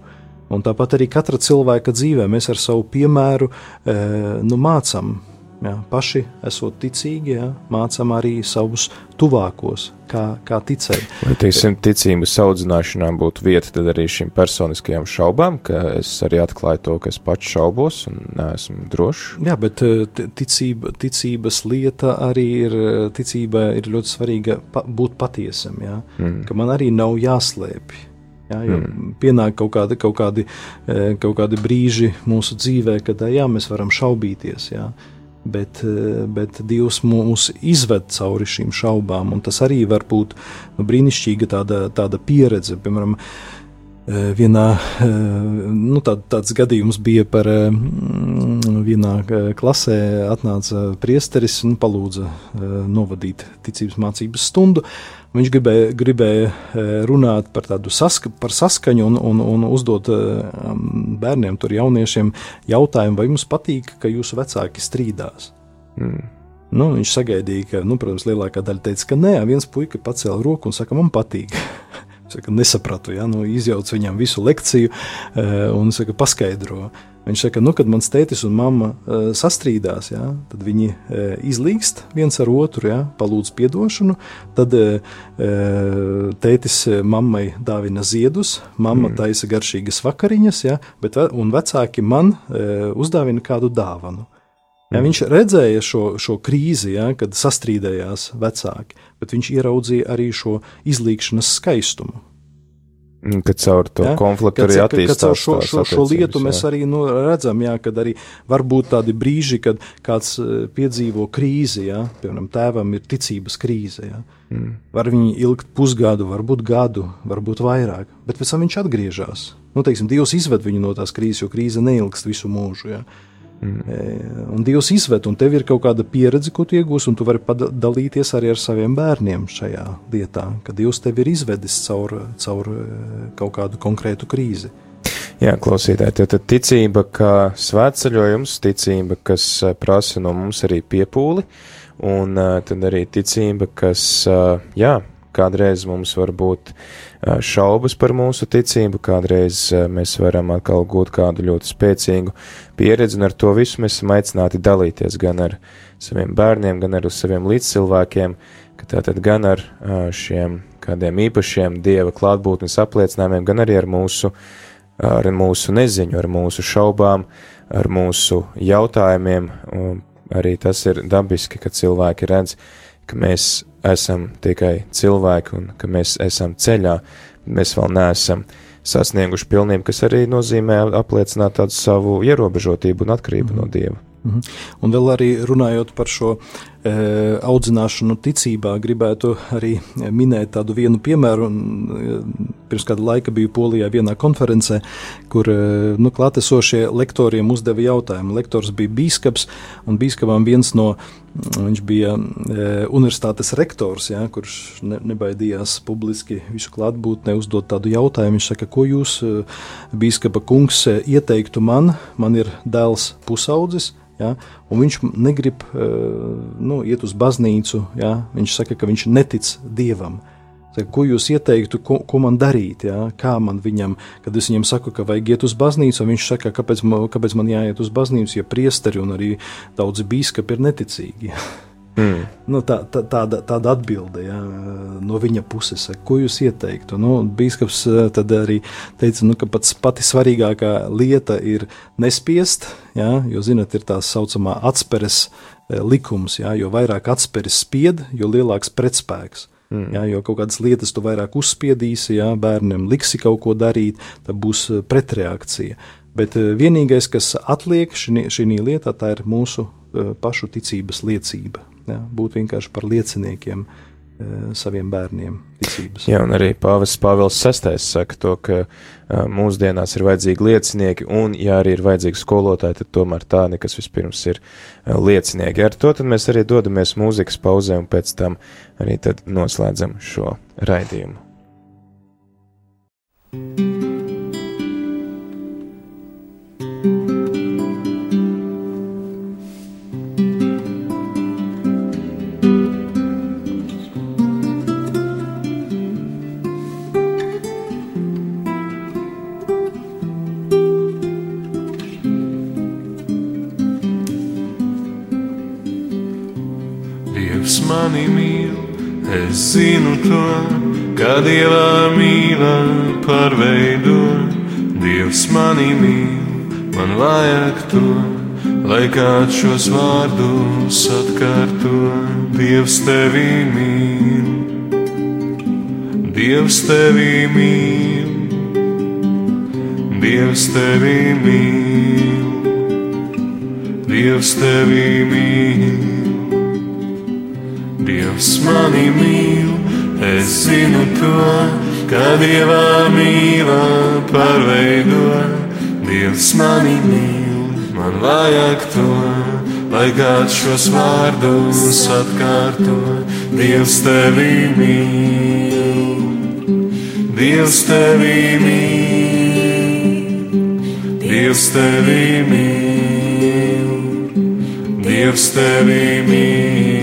Un tāpat arī katra cilvēka dzīvē mēs ar savu piemēru uh, nu, mācām Jā, paši esot ticīgi, jā, mācām arī savus tuvākos, kā, kā ticēt. Vai teiksim, ticības audzināšanā būtu vieta arī šīm personiskajām šaubām, ka es arī atklāju to, ka es pats šaubos un neesmu drošs? Jā, bet eh, ticība, ticības lieta arī ir, ticība ir ļoti svarīga pa, būt patiesam, jā, mm. ka man arī nav jāslēpj. Jā, jo mm. pienāk kaut kādi, kaut, kādi, eh, kaut kādi brīži mūsu dzīvē, kad jā, mēs varam šaubīties. Jā bet, eh, bet Dievs mūs izved cauri šīm šaubām, un tas arī var būt nu, brīnišķīga tāda, tāda pieredze. Piemēram, eh, vienā nu, tā, tāds gadījums bija par vienā klasē atnāca priesteris un palūdza novadīt ticības mācības stundu. Viņš gribēja, gribēja runāt par tādu saska, par saskaņu un, un, un uzdot bērniem, tur jauniešiem jautājumu, vai jums patīk, ka jūsu vecāki strīdās. Mm. Nu, viņš sagaidīja, ka, nu, protams, lielākā daļa teica, ka nē, viens puika pacēla roku un saka, man patīk. Saka, nesapratu, ja, nu, izjauc viņam visu lekciju e, un saka, paskaidro. Viņš saka, nu, kad mans tētis un mamma uh, sastrīdās, ja, tad viņi uh, izlīgst viens ar otru, ja, palūdz atdošanu. Tad tētis mammai dāvina ziedus, mamma mm. taisa garšīgas vakariņas, ja, bet, un vecāki man uzdāvina kādu dāvanu. Ja, viņš redzēja šo, šo krīzi, ja, kad sastrīdējās vecāki, bet viņš ieraudzīja arī šo izlīkšanas skaistumu. Kad caur to ja? konfliktu arī attīstās. Caur šo, šo, šo lietu jā. mēs arī nu, redzam, jā, kad arī var būt tādi brīži, kad kāds e, piedzīvo krīzi, jā, piemēram, tēvam ir ticības krīze. Jā. Mm. Var viņi ilgt pusgadu, varbūt gadu, varbūt vairāk, bet pēc tam viņš atgriežas. Nu, teiksim, Dievs izved viņu no tās krīzes, jo krīze neilgst visu mūžu. Jā. Mm. Un Dievs izved, un tev ir kaut kāda pieredze, ko tu iegūsi, un tu vari padalīties arī ar saviem bērniem šajā lietā, ka Dievs tevi ir izvedis caur, caur kaut kādu konkrētu krīzi. Jā, klausītāji, tad ticība, kā svētceļojums, ticība, kas prasa no mums arī piepūli, un tad arī ticība, kas, jā, kādreiz mums var būt šaubas par mūsu ticību, kādreiz mēs varam atkal gūt kādu ļoti spēcīgu pieredzi, un ar to visu mēs esam aicināti dalīties gan ar saviem bērniem, gan ar saviem līdzcilvēkiem, ka tātad gan ar šiem kādiem īpašiem dieva klātbūtnes apliecinājumiem, gan arī ar mūsu, ar mūsu neziņu, ar mūsu šaubām, ar mūsu jautājumiem. Arī tas ir dabiski, ka cilvēki redz, ka mēs esam tikai cilvēki un ka mēs esam ceļā, mēs vēl neesam sasnieguši pilnību, kas arī nozīmē apliecināt tādu savu ierobežotību un atkarību mm -hmm. no Dieva. Mm -hmm. Un vēl arī runājot par šo audzināšanu ticībā, gribētu arī minēt tādu vienu piemēru. Pirms kāda laika biju Polijā vienā konferencē, kur nu, klātesošie lektoriem uzdeva jautājumu. Lektors bija bīskaps, un bīskapam viens no Viņš bija e, universitātes rektors, ja, kurš ne, nebaidījās publiski visu klātbūtnē uzdot tādu jautājumu. Viņš saka, ko jūs, e, bīskapa kungs, e, ieteiktu man? Man ir dēls pusaudzis, Ja? Un viņš negrib uh, nu, iet uz baznīcu. Ja? Viņš saka, ka viņš netic dievam. Te, ko jūs ieteiktu, ko, ko man darīt? Ja? Kā man viņam, kad es viņam saku, ka vajag iet uz baznīcu, viņš saka, kāpēc man, kāpēc man jāiet uz baznīcu, ja priesteri un arī daudzi biskupi ir neticīgi. [laughs] Mm. Nu, tā, tā, tāda, tāda atbilde ja, no viņa puses, ko jūs ieteiktu. Nu, Bīskaps eh, tad arī teica, nu, ka pats pati svarīgākā lieta ir nespiest, ja, jo, zinat, ir tā saucamā atspēres eh, likums, ja, jo vairāk atspēres spied, jo lielāks pretspēks. Mm. Jā, jo kaut kādas lietas tu vairāk uzspiedīsi, ja bērnam liksi kaut ko darīt, tad būs eh, pretreakcija. Bet vienīgais, kas atliek šī lietā, tā ir mūsu pašu ticības liecība ja, būt vienkārši par lieciniekiem e, saviem bērniem ticības. Jā, un arī Pāvests Pāvils VI saka to, ka e, mūsdienās ir vajadzīgi liecinieki, un, ja arī ir vajadzīgi skolotāji, tad tomēr tā nekas vispirms ir e, liecinieki. Ar to mēs arī dodamies mūzikas pauzē, un pēc tam arī noslēdzam šo raidījumu. thank you kā dievā mīlā pārveido. Dievs mani mīl, man vajag to, lai kāds šos vārdus atkārto. Dievs tevi mīl, Dievs tevi mīl, Dievs tevi mīl, Dievs tevi mīl. Dievs mani mīl, es zinu to, ka Dievā mīlā pārveido. Dievs mani mīl, man vajag to, lai kāds šos vārdus atkārto. Dievs tevi mīl, Dievs tevi mīl, Dievs tevi mīl, Dievs tevi mīl.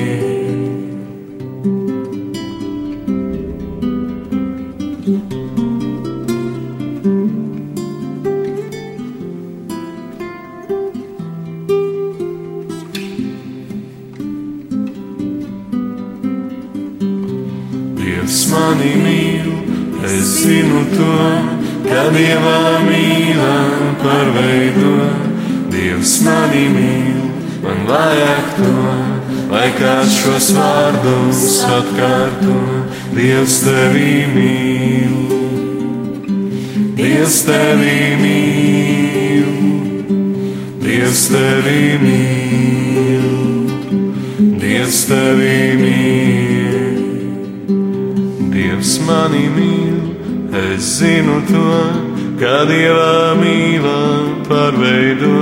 Dieva mīlā pārveido, Dievs mani mīl, man vajag to, lai kāds šos vārdus atkārto. Dievs tevi mīl, Dievs tevi mīl, Dievs tevi mīl, Dievs tevi mīl, Dievs mani mīl, es zinu to kā dievā mīlā pārveido.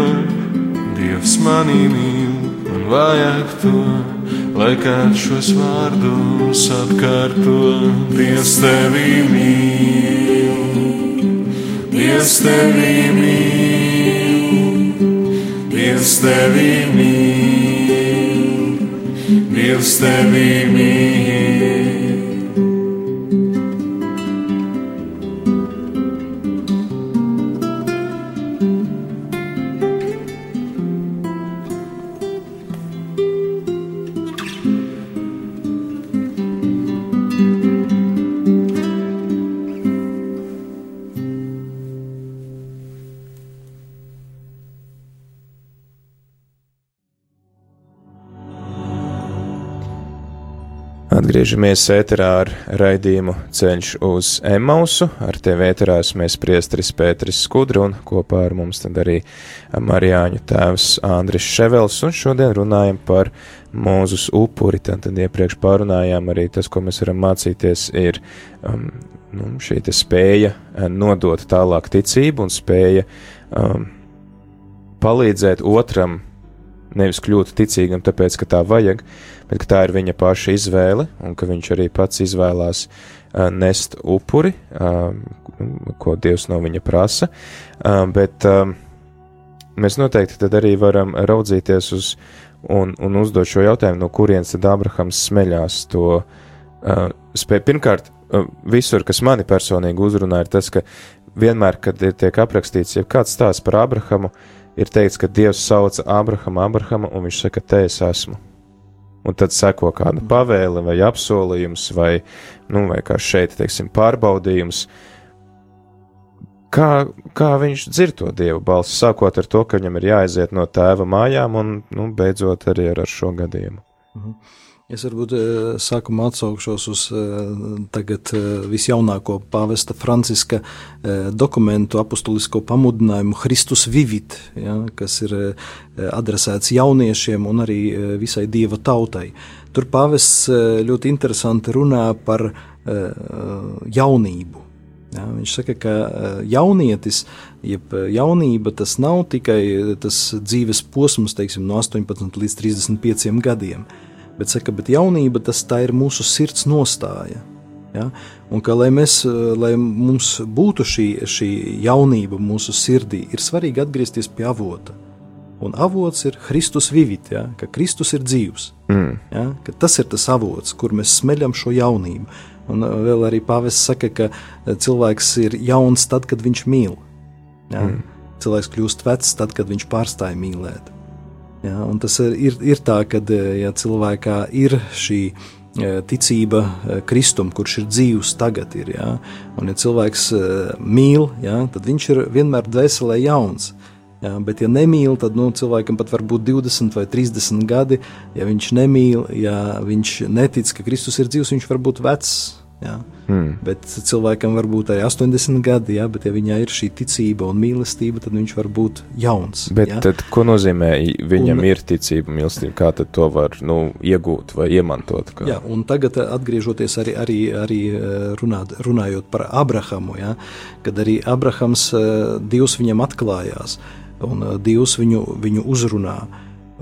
Dievs manī mīl, man vajag to, lai kāds šos vārdus atkārto. Dievs tevi mīl, Dievs tevi mīl, Dievs tevi mīl, Dievs tevi mīl. Atgriežamies ēterā ar raidījumu Ceļš uz Emausu. Ar tevi ēterā esmu priesteris Pēteris Skudra un kopā ar mums tad arī Marijāņu tēvs Andris Ševels un šodien runājam par mūzus upuri. Tad, tad iepriekš pārunājām arī tas, ko mēs varam mācīties, ir um, nu, šī spēja uh, nodot tālāk ticību un spēja um, palīdzēt otram nevis kļūt ticīgam, tāpēc, ka tā vajag, bet ka tā ir viņa paša izvēle, un ka viņš arī pats izvēlās uh, nest upuri, uh, ko Dievs no viņa prasa. Uh, bet uh, mēs noteikti tad arī varam raudzīties uz un, un uzdot šo jautājumu, no kurienes tad Abrahams smeļās to uh, spēju. Pirmkārt, visur, kas mani personīgi uzrunā, ir tas, ka vienmēr, kad tiek aprakstīts, ja kāds stāsts par Abrahamu, ir teikts, ka Dievs sauca Abrahamu, Abrahamu, un viņš saka, te es esmu. Un tad seko kāda pavēle vai apsolījums, vai, nu, vai kā šeit, teiksim, pārbaudījums. Kā, kā viņš dzird to dievu balsi, sākot ar to, ka viņam ir jāaiziet no tēva mājām, un nu, beidzot arī ar, ar šo gadījumu. Mhm. Es varbūt eh, sākumā atsaukšos uz eh, tagad eh, visjaunāko pāvesta Franciska dokumentu, apustulisko pamudinājumu Christus Vivit, ja, kas ir adresēts jauniešiem un arī visai dieva tautai. Tur pāvests ļoti interesanti runā par jaunību. Ja, viņš saka, ka jaunietis, jeb jaunība, tas nav tikai tas dzīves posms, teiksim, no 18 līdz 35 gadiem bet saka, bet jaunība tas ir mūsu sirds nostāja. Ja? Un ka, lai, mēs, lai mums būtu šī, šī jaunība mūsu sirdī, ir svarīgi atgriezties pie avota. Un avots ir Kristus vivit, ja? ka Kristus ir dzīvs. Mm. Ja? Ka tas ir tas avots, kur mēs smeļam šo jaunību. Un vēl arī pāvests saka, ka cilvēks ir jauns tad, kad viņš mīl. Ja? Mm. Cilvēks kļūst vecs tad, kad viņš pārstāja mīlēt. Ja, tas ir, ir, tā, ka eh, ja cilvēkā ir šī eh, ticība eh, Kristum, kurš ir dzīvs tagad, ir, ja, un ja cilvēks mīl, ja, tad viņš ir vienmēr dvēselē jauns. Ja, bet, ja nemīl, tad nu, cilvēkam pat var būt 20 vai 30 gadi. Ja viņš nemīl, ja viņš netic, ka Kristus ir dzīvs, viņš var būt vecs. Ja. Hmm. Bet cilvēkam var būt arī 80 gadi, ja, bet ja viņā ir šī ticība un mīlestība, tad viņš var būt jauns. Bet ja. tad, ko nozīmē viņam un, ir ticība, mīlestība? Kā tad to var nu, iegūt vai iemantot? Kā? Jā, un tagad eh, atgriežoties arī, arī, arī eh, runāt, runājot par Abrahamu, ja, kad arī Abrahams, eh, Dievs viņam atklājās un Dievs viņu, viņu uzrunā.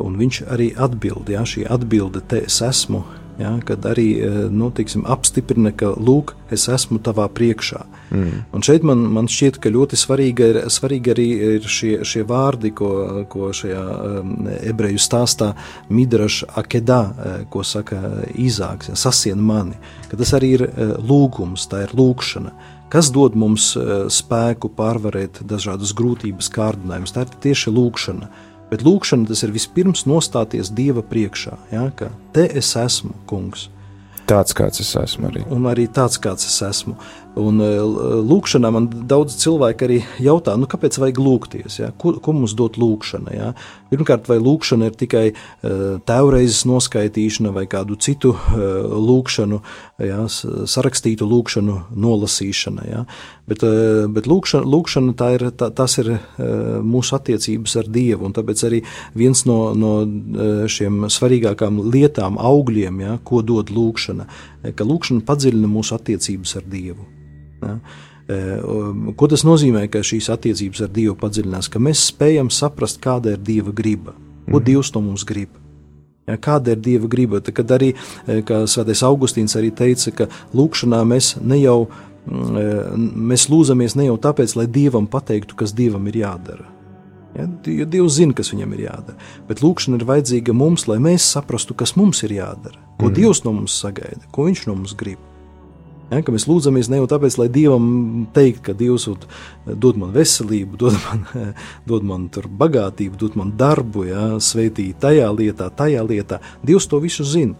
Un viņš arī atbild, ja šī atbilde, te es esmu, Ja, kad arī eh, nu, tiksim, apstiprina, ka lūk, es esmu tavā priekšā. Mm. Un šeit man, man šķiet, ka ļoti svarīga ir, svarīga arī ir šie, šie vārdi, ko, ko šajā um, ebreju stāstā Midraša akedā, eh, ko saka Īzāks, ja, sasien mani, ka tas arī ir lūgums, tā ir lūkšana. Kas dod mums spēku pārvarēt dažādas grūtības, kārdinājumus? Tā ir tieši lūkšana. Bet lūkšana tas ir vispirms nostāties Dieva priekšā, ja, ka te es esmu, kungs. Tāds kāds es esmu arī. Un arī tāds kāds es esmu. Un e, lūkšanā man daudz cilvēku arī jautā, nu, kāpēc vajag lūgties, ja? ko, ko mums dot lūkšana. Ja? Pirmkārt, vai lūkšana ir tikai uh, tēvreizes noskaitīšana vai kādu citu lūkšanu, ja? sarakstītu lūkšanu nolasīšana. Ja? Bet, bet lūkšana, lūkšana tā ir, tā, tas ir mūsu attiecības ar Dievu, un tāpēc arī viens no, no šiem svarīgākām lietām, augļiem, ja? ko dod lūkšana, ka lūkšana padziļina mūsu attiecības ar Dievu. Ja? E, ko tas nozīmē, ka šīs attiecības ar Dievu padziļinās? Ka mēs spējam saprast, kāda ir Dieva griba, ko mm. Dievs no mums grib. Ja, kāda ir Dieva griba? Tad, kad arī, e, Svētais Augustīns arī teica, ka lūkšanā mēs ne jau mm, e, mēs lūdzamies ne jau tāpēc, lai Dievam pateiktu, kas Dievam ir jādara. Ja, jo Dievs zina, kas viņam ir jādara. Bet lūkšana ir vajadzīga mums, lai mēs saprastu, kas mums ir jādara, ko mm. Dievs no mums sagaida, ko Viņš no mums grib. Ja, mēs lūdzamies ne jau tāpēc, lai Dievam teikt, ka Dievs dod man veselību, dod man, [laughs] dod man bagātību, dod man darbu, ja, sveitī tajā lietā, tajā lietā. Dievs to visu zina.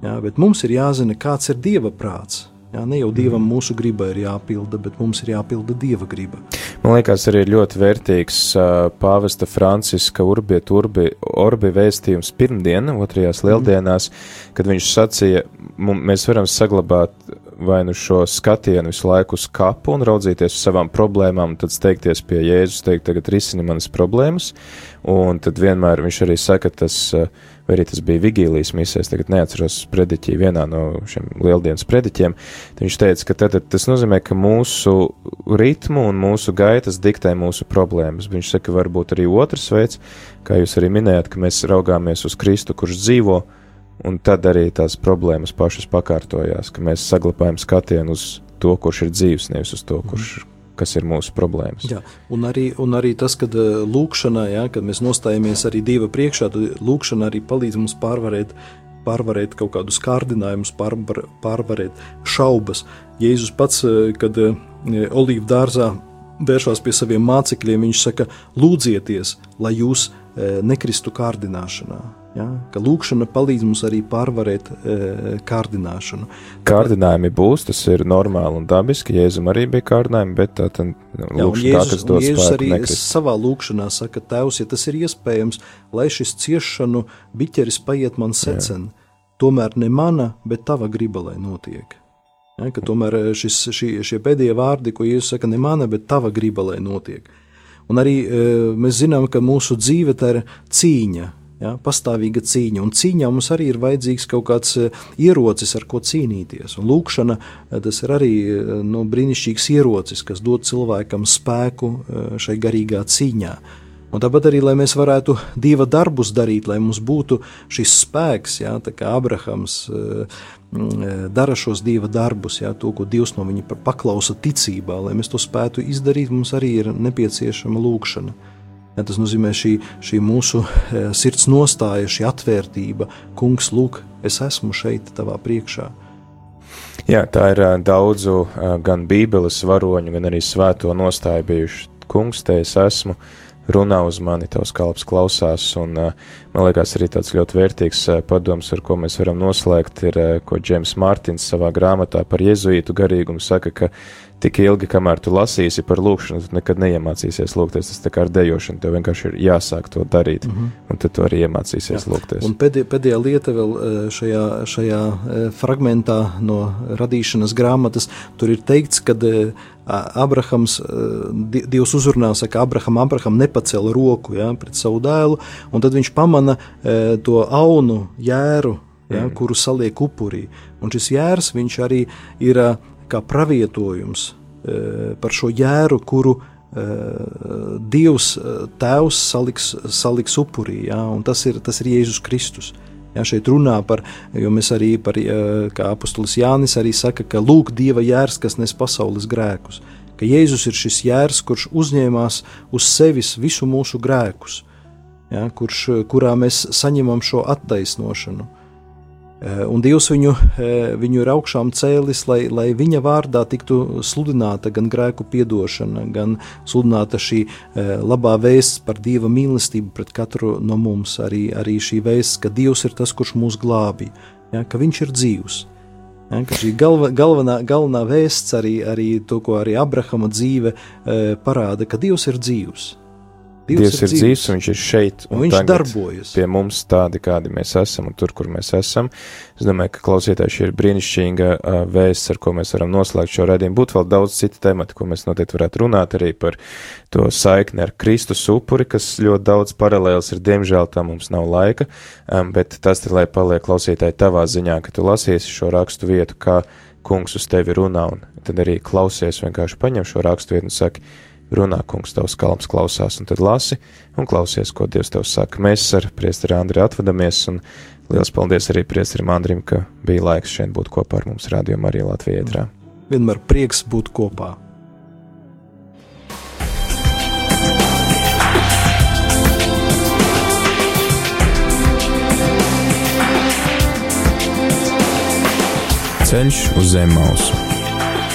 Ja, bet mums ir jāzina, kāds ir Dieva prāts. Jā, ne jau dievam mūsu griba ir jāpilda, bet mums ir jāpilda dieva griba. Man liekas, arī ļoti vērtīgs uh, pāvesta Franciska urbiet urbi, orbi vēstījums pirmdien, otrajās lieldienās, mm. kad viņš sacīja, mēs varam saglabāt vai nu šo skatienu visu laiku uz kapu un raudzīties uz savām problēmām, tad steigties pie Jēzus, teikt, tagad risini manas problēmas, un tad vienmēr viņš arī saka, tas, vai arī tas bija Vigīlijas misēs, tagad neatceros prediķī vienā no šiem lieldienas prediķiem, viņš teica, ka tad, tas nozīmē, ka mūsu ritmu un mūsu gaitas diktē mūsu problēmas. Viņš saka, varbūt arī otrs veids, kā jūs arī minējāt, ka mēs raugāmies uz Kristu, kurš dzīvo, Un tad arī tās problēmas pašas pakārtojās, ka mēs saglabājam skatienu uz to, kurš ir dzīves, nevis uz to, mhm. kurš, kas ir mūsu problēmas. Jā, un arī, un arī tas, kad eh, lūkšanā, ja, kad mēs nostājamies arī Dieva priekšā, tad lūkšana arī palīdz mums pārvarēt pārvarēt kaut kādus kārdinājumus, pārvar, pārvarēt šaubas. Jēzus pats, kad olīvu dārzā vēršās pie saviem mācekļiem, viņš saka, lūdzieties, lai jūs nekristu kārdināšanā. Ja, ka lūkšana palīdz mums arī pārvarēt e, kārdināšanu. Kārdinājumi būs, tas ir normāli un dabiski. Jēzum arī bija kārdinājumi, bet tā tad lūkšana Jā, Jēzus, tā, kas dod Jēzus arī nekrist. savā lūkšanā saka, Tēvs, ja tas ir iespējams, lai šis ciešanu biķeris paiet man secen, tomēr ne mana, bet tava griba, lai notiek. Ja, tomēr šis, šie, šie pēdējie vārdi, ko Jēzus saka, ne mana, bet tava griba, lai notiek. Un arī e, mēs zinām, ka mūsu dzīve tā ir cīņa, Ja, pastāvīga cīņa, un cīņā mums arī ir vajadzīgs kaut kāds eh, ierocis, ar ko cīnīties. Un lūkšana eh, tas ir arī eh, nu, brīnišķīgs ierocis, kas dod cilvēkam spēku šai garīgā cīņā. Un tāpat arī, lai mēs varētu dieva darbus darīt, lai mums būtu šis spēks, ja, tā kā Abrahams dara šos dieva darbus, ja, to, ko Dievs no viņa paklausa ticībā, lai mēs to spētu izdarīt, mums arī ir nepieciešama lūkšana. Ja, tas nozīmē šī, šī mūsu e, sirds nostāja, šī atvērtība. Kungs, lūk, es esmu šeit, tavā priekšā. Jā, tā ir e, daudzu e, gan Bībeles varoņu, gan arī svēto nostāju bijuši. Kungs, te es esmu, runā uz mani, tavs kalps klausās, un man liekas arī tāds ļoti vērtīgs padoms, ar ko mēs varam noslēgt, ir, ko Džeims Mārtins savā grāmatā par jezuītu garīgumu saka, ka tik ilgi, kamēr tu lasīsi par lūkšanu, tu nekad neiemācīsies lūgties. Tas tā kā ar dejošanu, tev vienkārši ir jāsāk to darīt, mm -hmm. un tad tu arī iemācīsies Jā. lūgties. Un pēdējā, pēdējā lieta vēl e, šajā, šajā e, fragmentā no radīšanas grāmatas, tur ir teikts, ka e, Abrahams, Dievs uzrunā, saka, Abraham, Abraham nepacēla roku ja, pret savu dēlu, un tad viņš pamana to aunu jēru, ja, mm. kuru saliek upurī. Un šis jērs, viņš arī ir kā pravietojums e, par šo jēru, kuru e, Dievs e, Tēvs saliks, saliks upurī, ja, un tas ir, tas ir Jēzus Kristus. Ja, šeit runā par, jo mēs arī par, kā apustulis Jānis arī saka, ka lūk Dieva jērs, kas nes pasaules grēkus, ka Jēzus ir šis jērs, kurš uzņēmās uz sevis visu mūsu grēkus, ja, kurš, kurā mēs saņemam šo attaisnošanu. Eh, un Dievs viņu, eh, viņu ir augšām cēlis, lai, lai viņa vārdā tiktu sludināta gan grēku piedošana, gan sludināta šī eh, labā vēsts par Dieva mīlestību pret katru no mums. Arī, arī šī vēsts, ka Dievs ir tas, kurš mūs glābi, ja, ka Viņš ir dzīvs. Ja, šī galva, galvenā, galvenā vēsts arī, arī to, ko arī Abrahama dzīve parāda, ka Dievs ir dzīvs. Dievs, ir dzīves, dzīves, un viņš ir šeit. Un, un viņš darbojas. Pie mums tādi, kādi mēs esam, un tur, kur mēs esam. Es domāju, ka klausītāji šī ir brīnišķīga uh, vēsts, ar ko mēs varam noslēgt šo redzējumu. Būtu vēl daudz citu tematu, ko mēs noteikti varētu runāt arī par to saikni ar Kristus upuri, kas ļoti daudz paralēls ir. Diemžēl tam mums nav laika, um, bet tas ir, lai paliek klausītāji tavā ziņā, ka tu lasīsi šo rakstu vietu, kā kungs uz tevi runā, un tad arī klausies, vienkārši paņem šo rakstu vietu un saki, runā, kungs, tavs kalps klausās, un tad lasi un klausies, ko Dievs tev saka. Mēs ar priesteri Andri atvadamies, un liels paldies arī priesterim Andrim, ka bija laiks šeit būt kopā ar mums rādījumā arī Latvijā ētrā. Vienmēr prieks būt kopā. Ceļš uz zem mausu